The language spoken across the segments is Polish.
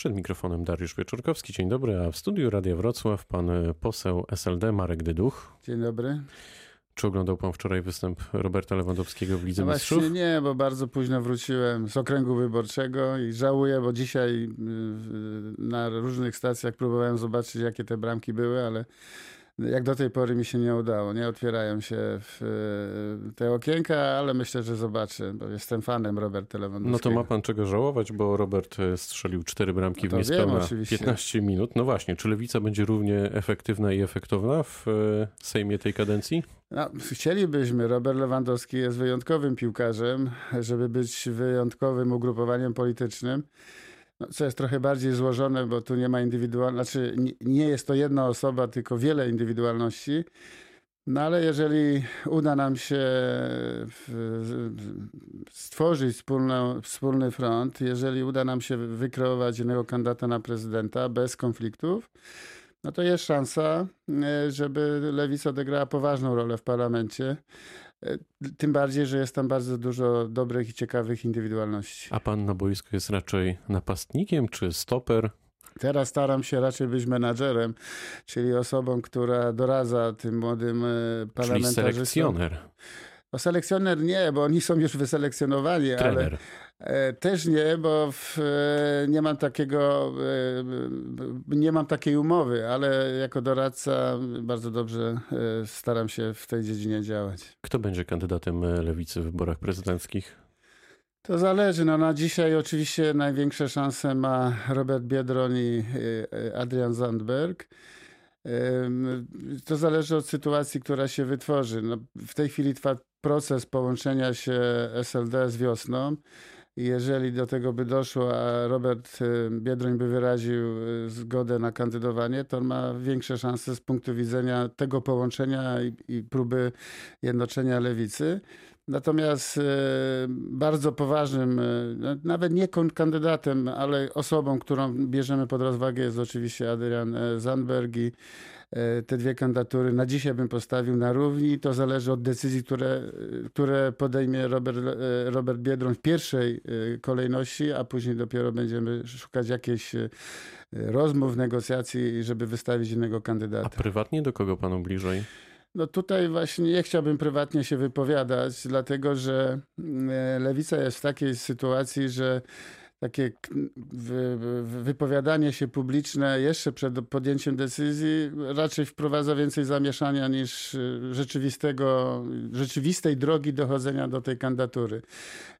Przed mikrofonem Dariusz Wieczorkowski. Dzień dobry, a w studiu Radia Wrocław pan poseł SLD Marek Dyduch. Dzień dobry. Czy oglądał pan wczoraj występ Roberta Lewandowskiego w Lidze no Mistrzów? Właśnie nie, bo bardzo późno wróciłem z okręgu wyborczego i żałuję, bo dzisiaj y, na różnych stacjach próbowałem zobaczyć, jakie te bramki były, ale jak do tej pory mi się nie udało. Nie otwierają się w, e, te okienka, ale myślę, że zobaczę, bo jestem fanem Roberta Lewandowskiego. No to ma pan czego żałować, bo Robert e, strzelił cztery bramki no w niespełna wiem, 15 minut. No właśnie, czy Lewica będzie równie efektywna i efektowna w e, Sejmie tej kadencji? No, chcielibyśmy. Robert Lewandowski jest wyjątkowym piłkarzem, żeby być wyjątkowym ugrupowaniem politycznym. No, co jest trochę bardziej złożone, bo tu nie ma indywidualności, znaczy nie jest to jedna osoba, tylko wiele indywidualności. No ale jeżeli uda nam się stworzyć wspólny, wspólny front, jeżeli uda nam się wykreować jednego kandydata na prezydenta bez konfliktów, no to jest szansa, e, żeby Lewica odegrała poważną rolę w parlamencie. E, tym bardziej, że jest tam bardzo dużo dobrych i ciekawych indywidualności. A pan na boisku jest raczej napastnikiem czy stoper? Teraz staram się raczej być menadżerem, czyli osobą, która doradza tym młodym e, parlamentarzystom. Czyli selekcjoner. No selekcjoner nie, bo oni są już wyselekcjonowani, Trener. ale też nie, bo w, nie mam takiego, nie mam takiej umowy, ale jako doradca bardzo dobrze staram się w tej dziedzinie działać. Kto będzie kandydatem lewicy w wyborach prezydenckich? To zależy. No, na dzisiaj oczywiście największe szanse ma Robert Biedroń i Adrian Zandberg. To zależy od sytuacji, która się wytworzy. No, w tej chwili trwa proces połączenia się SLD z wiosną. Jeżeli do tego by doszło, a Robert Biedroń by wyraził zgodę na kandydowanie, to on ma większe szanse z punktu widzenia tego połączenia i, i próby jednoczenia lewicy. Natomiast e, bardzo poważnym, no, nawet nie kandydatem, ale osobą, którą bierzemy pod rozwagę jest oczywiście Adrian Zandberg i te dwie kandydatury na dzisiaj bym postawił na równi. To zależy od decyzji, które, które podejmie Robert, Robert Biedroń w pierwszej kolejności, a później dopiero będziemy szukać jakiejś rozmów, negocjacji, żeby wystawić innego kandydata. A prywatnie do kogo panu bliżej? No tutaj właśnie nie chciałbym prywatnie się wypowiadać, dlatego że lewica jest w takiej sytuacji, że takie wypowiadanie się publiczne jeszcze przed podjęciem decyzji raczej wprowadza więcej zamieszania niż y, rzeczywistego, rzeczywistej drogi dochodzenia do tej kandydatury.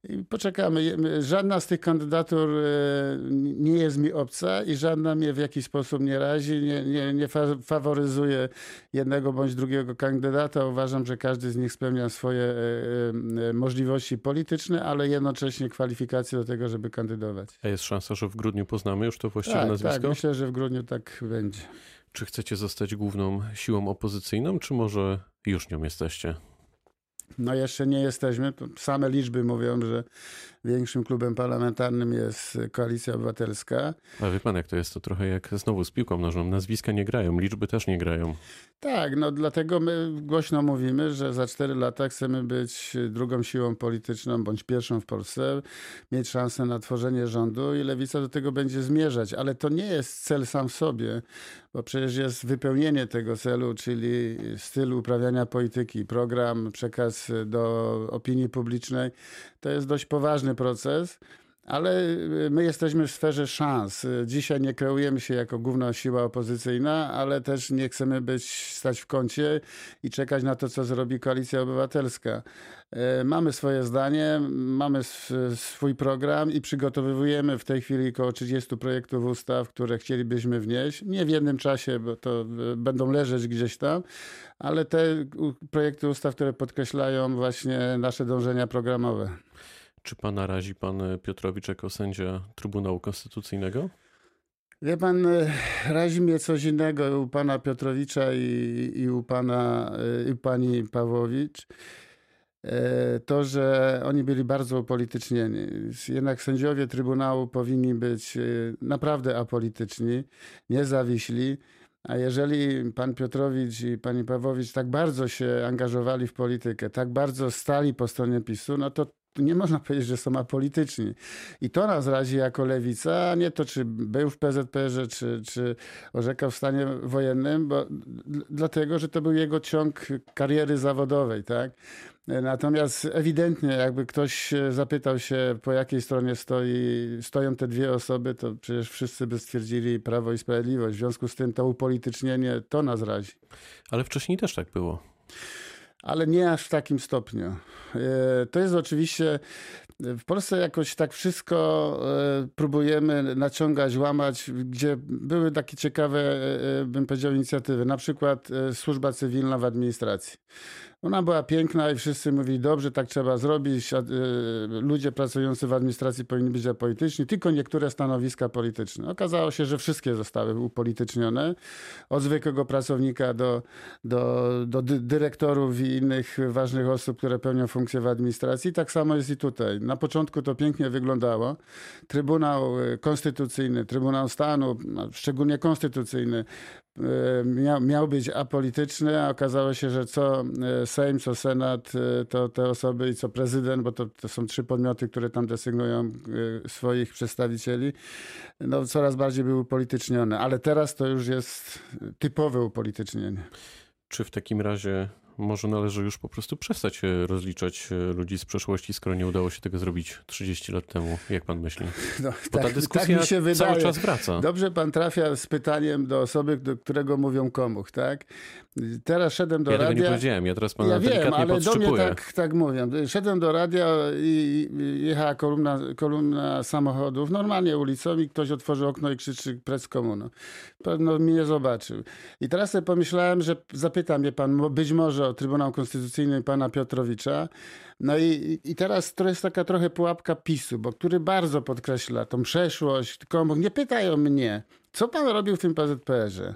I poczekamy. Żadna z tych kandydatur y, nie jest mi obca i żadna mnie w jakiś sposób nie razi, nie, nie, nie faworyzuje jednego bądź drugiego kandydata. Uważam, że każdy z nich spełnia swoje y, możliwości polityczne, ale jednocześnie kwalifikacje do tego, żeby kandydować. A jest szansa, że w grudniu poznamy już to właściwe tak, nazwisko? Tak, myślę, że w grudniu tak będzie. Czy chcecie zostać główną siłą opozycyjną, czy może już nią jesteście? No jeszcze nie jesteśmy. Same liczby mówią, że większym klubem parlamentarnym jest Koalicja Obywatelska. A wie pan, jak to jest? To trochę jak znowu z piłką nożną. Nazwiska nie grają, liczby też nie grają. Tak, no dlatego my głośno mówimy, że za cztery lata chcemy być drugą siłą polityczną, bądź pierwszą w Polsce, mieć szansę na tworzenie rządu i Lewica do tego będzie zmierzać. Ale to nie jest cel sam w sobie, bo przecież jest wypełnienie tego celu, czyli styl uprawiania polityki, program, przekaz do opinii publicznej. To jest dość poważny proces. Ale y, my jesteśmy w sferze szans. Dzisiaj nie kreujemy się jako główna siła opozycyjna, ale też nie chcemy być stać w kącie i czekać na to, co zrobi Koalicja Obywatelska. Y, mamy swoje zdanie, mamy swój program i przygotowujemy w tej chwili około 30 projektów ustaw, które chcielibyśmy wnieść. Nie w jednym czasie, bo to y, będą leżeć gdzieś tam, ale te projekty ustaw, które podkreślają właśnie nasze dążenia programowe. Czy pana razi pan Piotrowicz jako sędzia Trybunału Konstytucyjnego? Wie pan, razi mnie coś innego u pana Piotrowicza i, i u pana, i pani Pawłowicz. E, to, że oni byli bardzo upolitycznieni. Jednak sędziowie Trybunału powinni być e, naprawdę apolityczni, niezawiśli. A jeżeli pan Piotrowicz i pani Pawłowicz tak bardzo się angażowali w politykę, tak bardzo stali po stronie PiSu, no to nie można powiedzieć, że są apolityczni. I to nas razi jako lewica, a nie to, czy był w PZPR-ze, czy, czy orzekał w stanie wojennym, bo dlatego, że to był jego ciąg kariery zawodowej, tak? Natomiast ewidentnie, jakby ktoś zapytał się, po jakiej stronie stoi, stoją te dwie osoby, to przecież wszyscy by stwierdzili Prawo i Sprawiedliwość. W związku z tym to upolitycznienie to nas razi. Ale wcześniej też tak było ale nie aż w takim stopniu. E, to jest oczywiście w Polsce jakoś tak wszystko e, próbujemy naciągać, łamać, gdzie były takie ciekawe, e, bym powiedział, inicjatywy. Na przykład służba cywilna w administracji. Ona była piękna i wszyscy mówili, dobrze, tak trzeba zrobić. E, ludzie pracujący w administracji powinni być apolityczni, tylko niektóre stanowiska polityczne. Okazało się, że wszystkie zostały upolitycznione. Od zwykłego pracownika do, do, do dyrektorów i innych ważnych osób, które pełnią funkcje w administracji. Tak samo jest i tutaj. Na początku to pięknie wyglądało. Trybunał e, Konstytucyjny, Trybunał Stanu, szczególnie konstytucyjny, E, miał, być apolityczny, a okazało się, że co e, Sejm, co Senat, e, to te osoby i co prezydent, bo to, to są trzy podmioty, które tam desygnują swoich przedstawicieli, no coraz bardziej były upolitycznione. Ale teraz to już jest typowe upolitycznienie. Czy w takim razie może należy już po prostu przestać rozliczać e, ludzi z przeszłości, skoro nie udało się tego zrobić 30 lat temu, jak pan myśli? No, Bo tak, ta dyskusja tak mi się wydaje. cały czas wraca. Dobrze pan trafia z pytaniem do osoby, do którego mówią komuch, tak? Teraz szedłem do ja radia. Ja nie powiedziałem, ja teraz pana ja wiem, ale do mnie tak, tak mówią. Szedłem do radia i jechała kolumna, kolumna samochodów, normalnie ulicą i ktoś otworzył okno i krzyczy prec komuno. Pewno mnie zobaczył. I teraz sobie pomyślałem, że zapyta mnie pan, być może Trybunał Konstytucyjny pana Piotrowicza. No i, i teraz to jest taka trochę pułapka PiSu, bo który bardzo podkreśla tą przeszłość, tylko nie pytają mnie, co pan robił w tym PZPR-ze?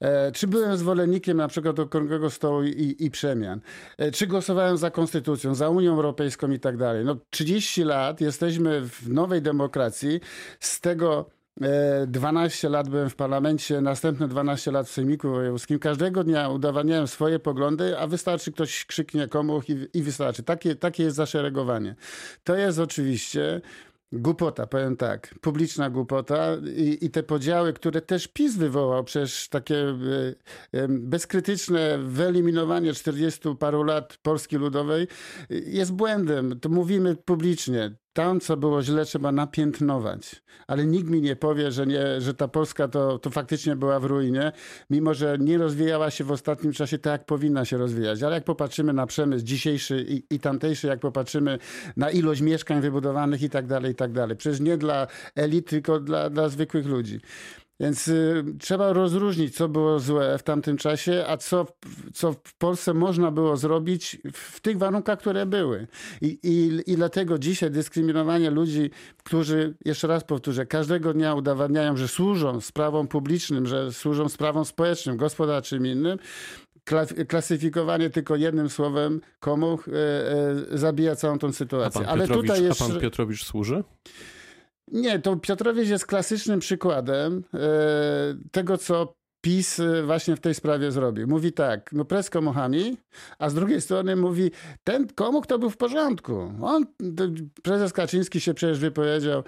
E, czy byłem zwolennikiem na przykład okrągłego stołu i, i przemian? E, czy głosowałem za konstytucją, za Unią Europejską i tak dalej? No 30 lat jesteśmy w nowej demokracji, z tego 12 e, lat byłem w parlamencie, następne 12 lat w Sejmiku Wojewódzkim. Każdego dnia udowadniałem swoje poglądy, a wystarczy ktoś krzyknie komuch i, i wystarczy. Takie, takie jest zaszeregowanie. To jest oczywiście Głupota, powiem tak, publiczna głupota i, i, te podziały, które też PiS wywołał, przecież takie e, e, bezkrytyczne wyeliminowanie 40 paru lat Polski Ludowej jest błędem. To mówimy publicznie tam, co było źle, trzeba napiętnować. Ale nikt mi nie powie, że, nie, że ta Polska to, to faktycznie była w ruinie, mimo że nie rozwijała się w ostatnim czasie tak, jak powinna się rozwijać. Ale jak popatrzymy na przemysł dzisiejszy i, i tamtejszy, jak popatrzymy na ilość mieszkań wybudowanych i tak dalej, i tak dalej. Przecież nie dla elit, tylko dla, dla zwykłych ludzi. Więc y, trzeba rozróżnić, co było złe w tamtym czasie, a co, co w Polsce można było zrobić w tych warunkach, które były. I, i, I dlatego dzisiaj dyskryminowanie ludzi, którzy, jeszcze raz powtórzę, każdego dnia udowadniają, że służą sprawom publicznym, że służą sprawom społecznym, gospodarczym innym, klasyfikowanie tylko jednym słowem komuch e, e, zabija całą tą sytuację. Ale tutaj jeszcze... A pan Piotrowicz służy? Nie, to Piotrowicz jest klasycznym przykładem e, tego, co PiS e, właśnie w tej sprawie zrobił. Mówi tak, no pres komuchami, a z drugiej strony mówi, ten komuch to był w porządku. On, prezes Kaczyński się przecież wypowiedział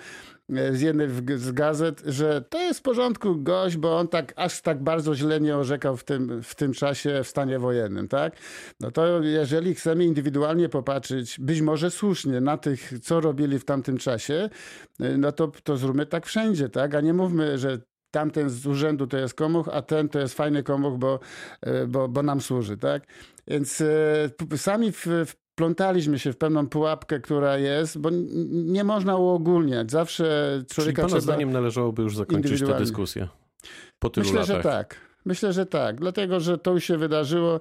e, z jednej z gazet, że to jest w porządku gość, bo on tak aż tak bardzo źle nie orzekał w tym, w tym czasie w stanie wojennym, tak? No to jeżeli chcemy indywidualnie popatrzeć, być może słusznie na tych, co robili w tamtym czasie, e, no to, to zróbmy tak wszędzie, tak? A nie mówmy, że tamten z urzędu to jest komuch, a ten to jest fajny komuch, bo, e, bo, bo nam służy, tak? Więc e, sami w, wplątaliśmy się w pewną pułapkę, która jest, bo nie można uogólniać. Zawsze człowieka Czyli pana trzeba zdaniem należałoby już zakończyć tę dyskusję po tylu Myślę, latach. że tak. Myślę, że tak, dlatego że to już się wydarzyło.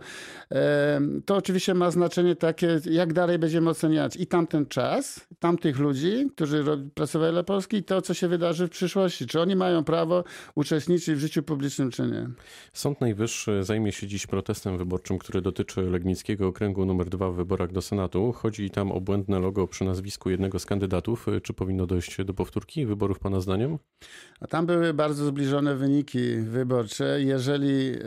To oczywiście ma znaczenie takie, jak dalej będziemy oceniać i tamten czas, tamtych ludzi, którzy pracowali dla Polski, i to, co się wydarzy w przyszłości. Czy oni mają prawo uczestniczyć w życiu publicznym, czy nie. Sąd Najwyższy zajmie się dziś protestem wyborczym, który dotyczy Legnickiego Okręgu nr 2 w wyborach do Senatu. Chodzi tam o błędne logo przy nazwisku jednego z kandydatów. Czy powinno dojść do powtórki wyborów, Pana zdaniem? A tam były bardzo zbliżone wyniki wyborcze. Jeżeli jeżeli y,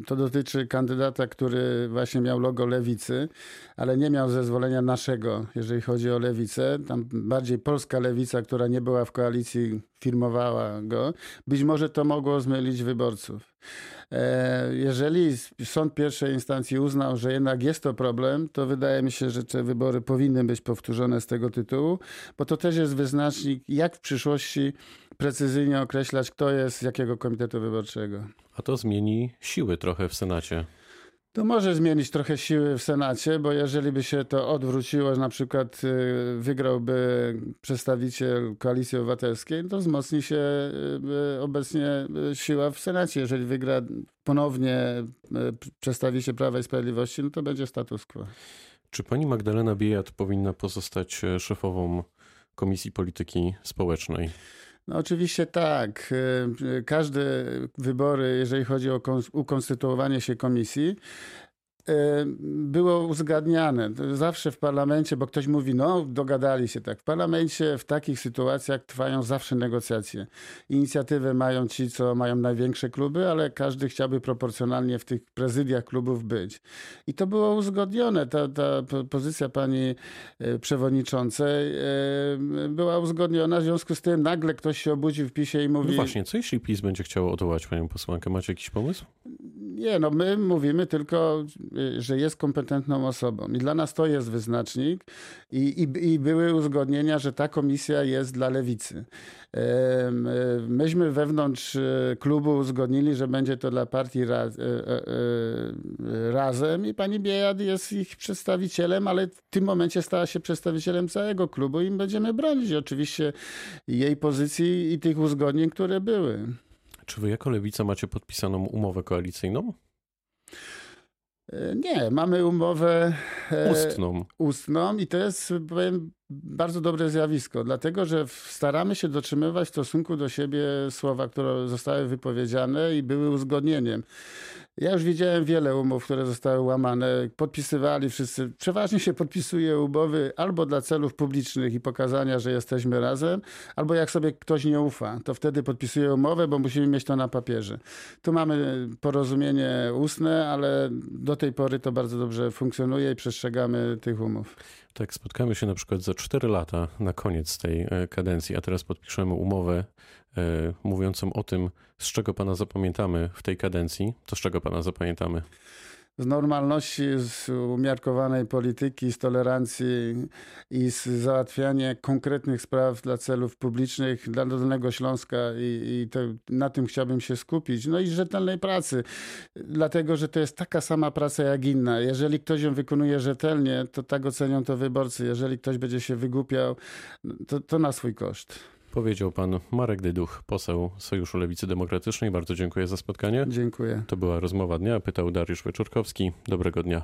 y, to dotyczy kandydata, który właśnie miał logo lewicy, ale nie miał zezwolenia naszego, jeżeli chodzi o lewicę, tam bardziej polska lewica, która nie była w koalicji, firmowała go, być może to mogło zmylić wyborców. E, jeżeli sąd pierwszej instancji uznał, że jednak jest to problem, to wydaje mi się, że te wybory powinny być powtórzone z tego tytułu, bo to też jest wyznacznik, jak w przyszłości precyzyjnie określać, kto jest z jakiego komitetu wyborczego. A to zmieni siły trochę w Senacie. To może zmienić trochę siły w Senacie, bo jeżeli by się to odwróciło, że na przykład y, wygrałby przedstawiciel Koalicji Obywatelskiej, to wzmocni się y, obecnie y, siła w Senacie. Jeżeli wygra ponownie przedstawiciel Prawa i Sprawiedliwości, no to będzie status quo. Czy pani Magdalena Biejat powinna pozostać e, szefową Komisji Polityki Społecznej? No oczywiście tak. Każde wybory, jeżeli chodzi o ukonstytuowanie się komisji, było uzgadniane. Zawsze w parlamencie, bo ktoś mówi, no dogadali się tak. W parlamencie w takich sytuacjach trwają zawsze negocjacje. Inicjatywę mają ci, co mają największe kluby, ale każdy chciałby proporcjonalnie w tych prezydiach klubów być. I to było uzgodnione. Ta, ta pozycja pani e, przewodniczącej e, była uzgodniona. W związku z tym nagle ktoś się obudził w PiSie i mówi... No właśnie, co jeśli PiS będzie chciał odwołać panią posłankę? Macie jakiś pomysł? Nie, no my mówimy tylko, y, że jest kompetentną osobą i dla nas to jest wyznacznik i, i, i były uzgodnienia, że ta komisja jest dla lewicy. Y, myśmy wewnątrz y, klubu uzgodnili, że będzie to dla partii raz, razem i pani Biejad jest ich przedstawicielem, ale w tym momencie stała się przedstawicielem całego klubu i będziemy bronić oczywiście jej pozycji i tych uzgodnień, które były. Czy wy jako lewica macie podpisaną umowę koalicyjną? E, nie, mamy umowę e, ustną. ustną i to jest, powiem, bardzo dobre zjawisko, dlatego że staramy się dotrzymywać w stosunku do siebie słowa, które zostały wypowiedziane i były uzgodnieniem. Ja już widziałem wiele umów, które zostały łamane. Podpisywali wszyscy. Przeważnie się podpisuje umowy albo dla celów publicznych i pokazania, że jesteśmy razem, albo jak sobie ktoś nie ufa, to wtedy podpisuje umowę, bo musimy mieć to na papierze. Tu mamy porozumienie ustne, ale do tej pory to bardzo dobrze funkcjonuje i przestrzegamy tych umów. Tak, spotkamy się na przykład za 4 lata na koniec tej e, kadencji, a teraz podpiszemy umowę mówiącą o tym, z czego pana zapamiętamy w tej kadencji. To z czego pana zapamiętamy? z normalności, z umiarkowanej polityki, z tolerancji i z załatwiania konkretnych spraw dla celów publicznych dla Dolnego Śląska i, i na tym chciałbym się skupić. No i rzetelnej pracy, dlatego, że to jest taka sama praca jak inna. Jeżeli ktoś ją wykonuje rzetelnie, to tak ocenią to wyborcy. Jeżeli ktoś będzie się wygłupiał, to, to na swój koszt. Powiedział pan Marek Dyduch, poseł Sojuszu Lewicy Demokratycznej. Bardzo dziękuję za spotkanie. Dziękuję. To była rozmowa dnia. Pytał Dariusz Wyczorkowski. Dobrego dnia.